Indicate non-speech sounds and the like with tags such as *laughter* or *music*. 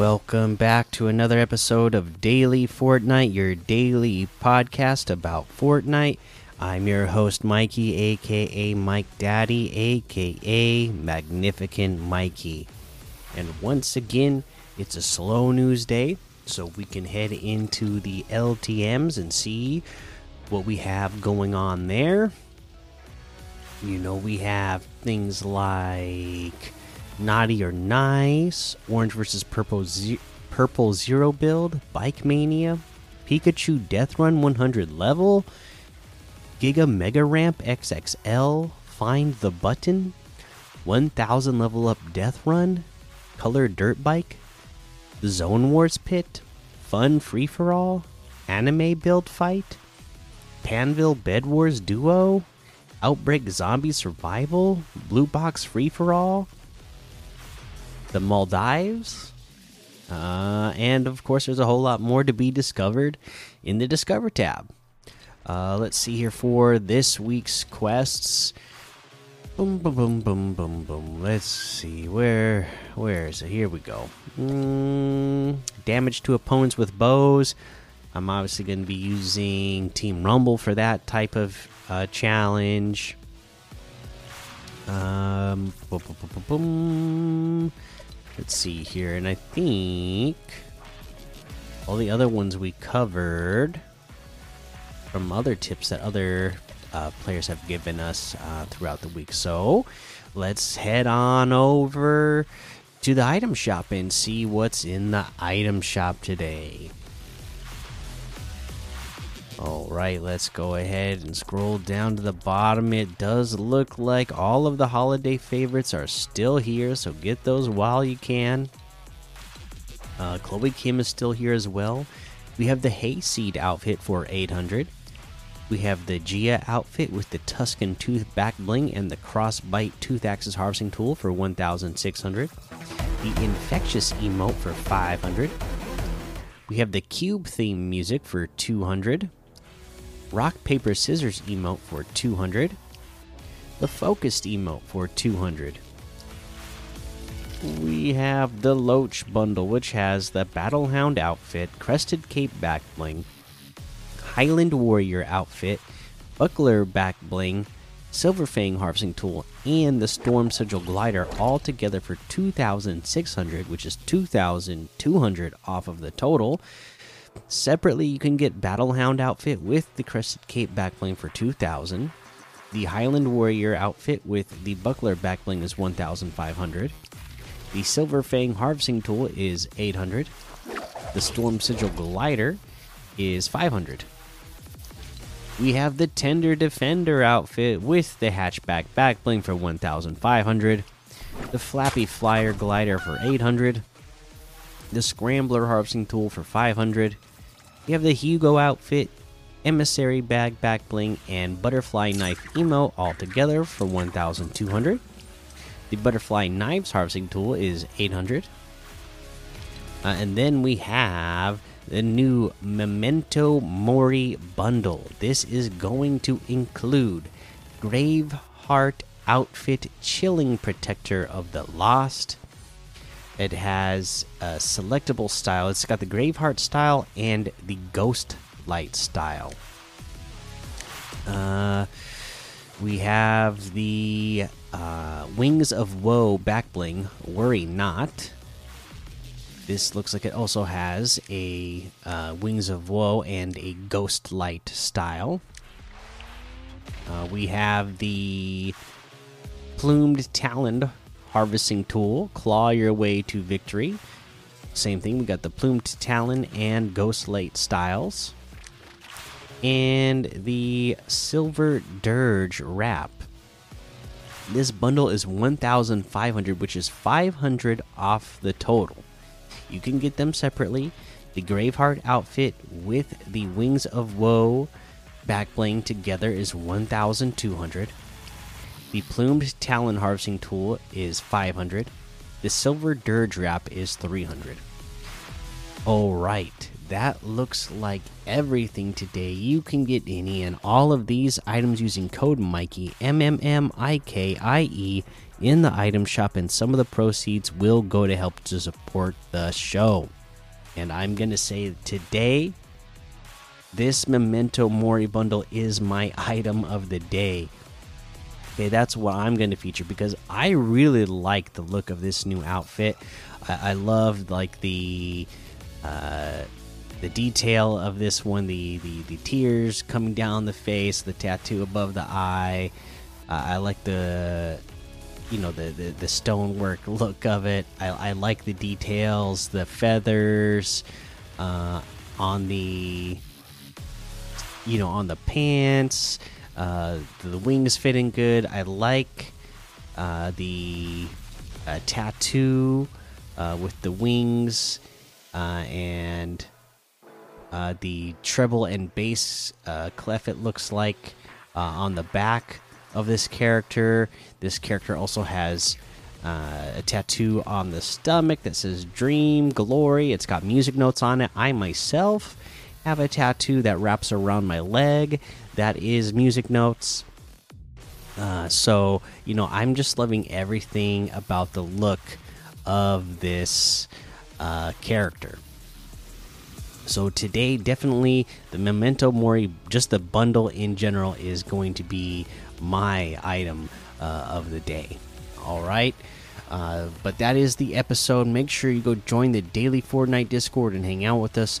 Welcome back to another episode of Daily Fortnite, your daily podcast about Fortnite. I'm your host, Mikey, aka Mike Daddy, aka Magnificent Mikey. And once again, it's a slow news day, so we can head into the LTMs and see what we have going on there. You know, we have things like Naughty or Nice, Orange versus Purple, Purple Zero build, Bike Mania, Pikachu Death Run 100 level, Giga Mega Ramp XXL, Find the Button, 1000 level up Death Run, Color Dirt Bike, Zone Wars Pit, Fun Free for All, Anime Build Fight, Panville Bed Wars Duo, Outbreak Zombie Survival, Blue Box Free for All, the Maldives. Uh, and of course, there's a whole lot more to be discovered in the Discover tab. Uh, let's see here for this week's quests. Boom, boom, boom, boom, boom, boom. Let's see where where is it? Here we go. Mm, damage to opponents with bows. I'm obviously going to be using Team Rumble for that type of uh, challenge. Um, boom, boom, boom. Let's see here, and I think all the other ones we covered from other tips that other uh, players have given us uh, throughout the week. So let's head on over to the item shop and see what's in the item shop today. All right, let's go ahead and scroll down to the bottom. It does look like all of the holiday favorites are still here, so get those while you can. Uh, Chloe Kim is still here as well. We have the Hayseed outfit for 800. We have the Gia outfit with the Tuscan Tooth back bling and the Crossbite Tooth Axis harvesting tool for 1,600. The Infectious emote for 500. We have the Cube theme music for 200 rock paper scissors emote for 200 the focused emote for 200 we have the loach bundle which has the battlehound outfit crested cape back bling highland warrior outfit buckler back bling silver fang harvesting tool and the storm sigil glider all together for 2600 which is 2200 off of the total Separately, you can get Battlehound outfit with the Crested Cape backbling for 2000. The Highland Warrior outfit with the Buckler backbling is 1500. The Silver Fang harvesting tool is 800. The Storm Sigil glider is 500. We have the Tender Defender outfit with the hatchback backbling for 1500. The Flappy Flyer glider for 800 the Scrambler harvesting tool for 500. You have the Hugo outfit, emissary bag back bling, and butterfly knife emo all together for 1,200. The butterfly knives harvesting tool is 800. Uh, and then we have the new Memento Mori bundle. This is going to include Graveheart outfit, Chilling Protector of the Lost, it has a selectable style. It's got the Graveheart style and the Ghost Light style. Uh, we have the uh, Wings of Woe backbling. Worry not. This looks like it also has a uh, Wings of Woe and a Ghost Light style. Uh, we have the Plumed Talon harvesting tool, claw your way to victory. Same thing, we got the plumed talon and ghost light styles. And the silver dirge wrap. This bundle is 1500, which is 500 off the total. You can get them separately. The Graveheart outfit with the Wings of Woe back bling together is 1200. The plumed talon harvesting tool is 500. The silver dirge wrap is 300. All right, that looks like everything today. You can get any and all of these items using code Mikey M M M I K I E in the item shop, and some of the proceeds will go to help to support the show. And I'm to say today, this Memento Mori bundle is my *laughs* item of the day. Okay, that's what I'm going to feature because I really like the look of this new outfit. I, I love like the uh, the detail of this one, the, the the tears coming down the face, the tattoo above the eye. Uh, I like the you know the, the, the stonework look of it. I, I like the details, the feathers uh, on the you know on the pants. Uh, the wings fitting good. I like uh, the uh, tattoo uh, with the wings uh, and uh, the treble and bass clef. It looks like on the back of this character. This character also has a tattoo on the stomach that says Dream Glory. It's got music notes on it. I myself have a tattoo that wraps around my leg that is music notes. Uh, so, you know, I'm just loving everything about the look of this uh, character. So today, definitely the Memento Mori, just the bundle in general, is going to be my item uh, of the day. All right. Uh, but that is the episode. Make sure you go join the daily Fortnite Discord and hang out with us.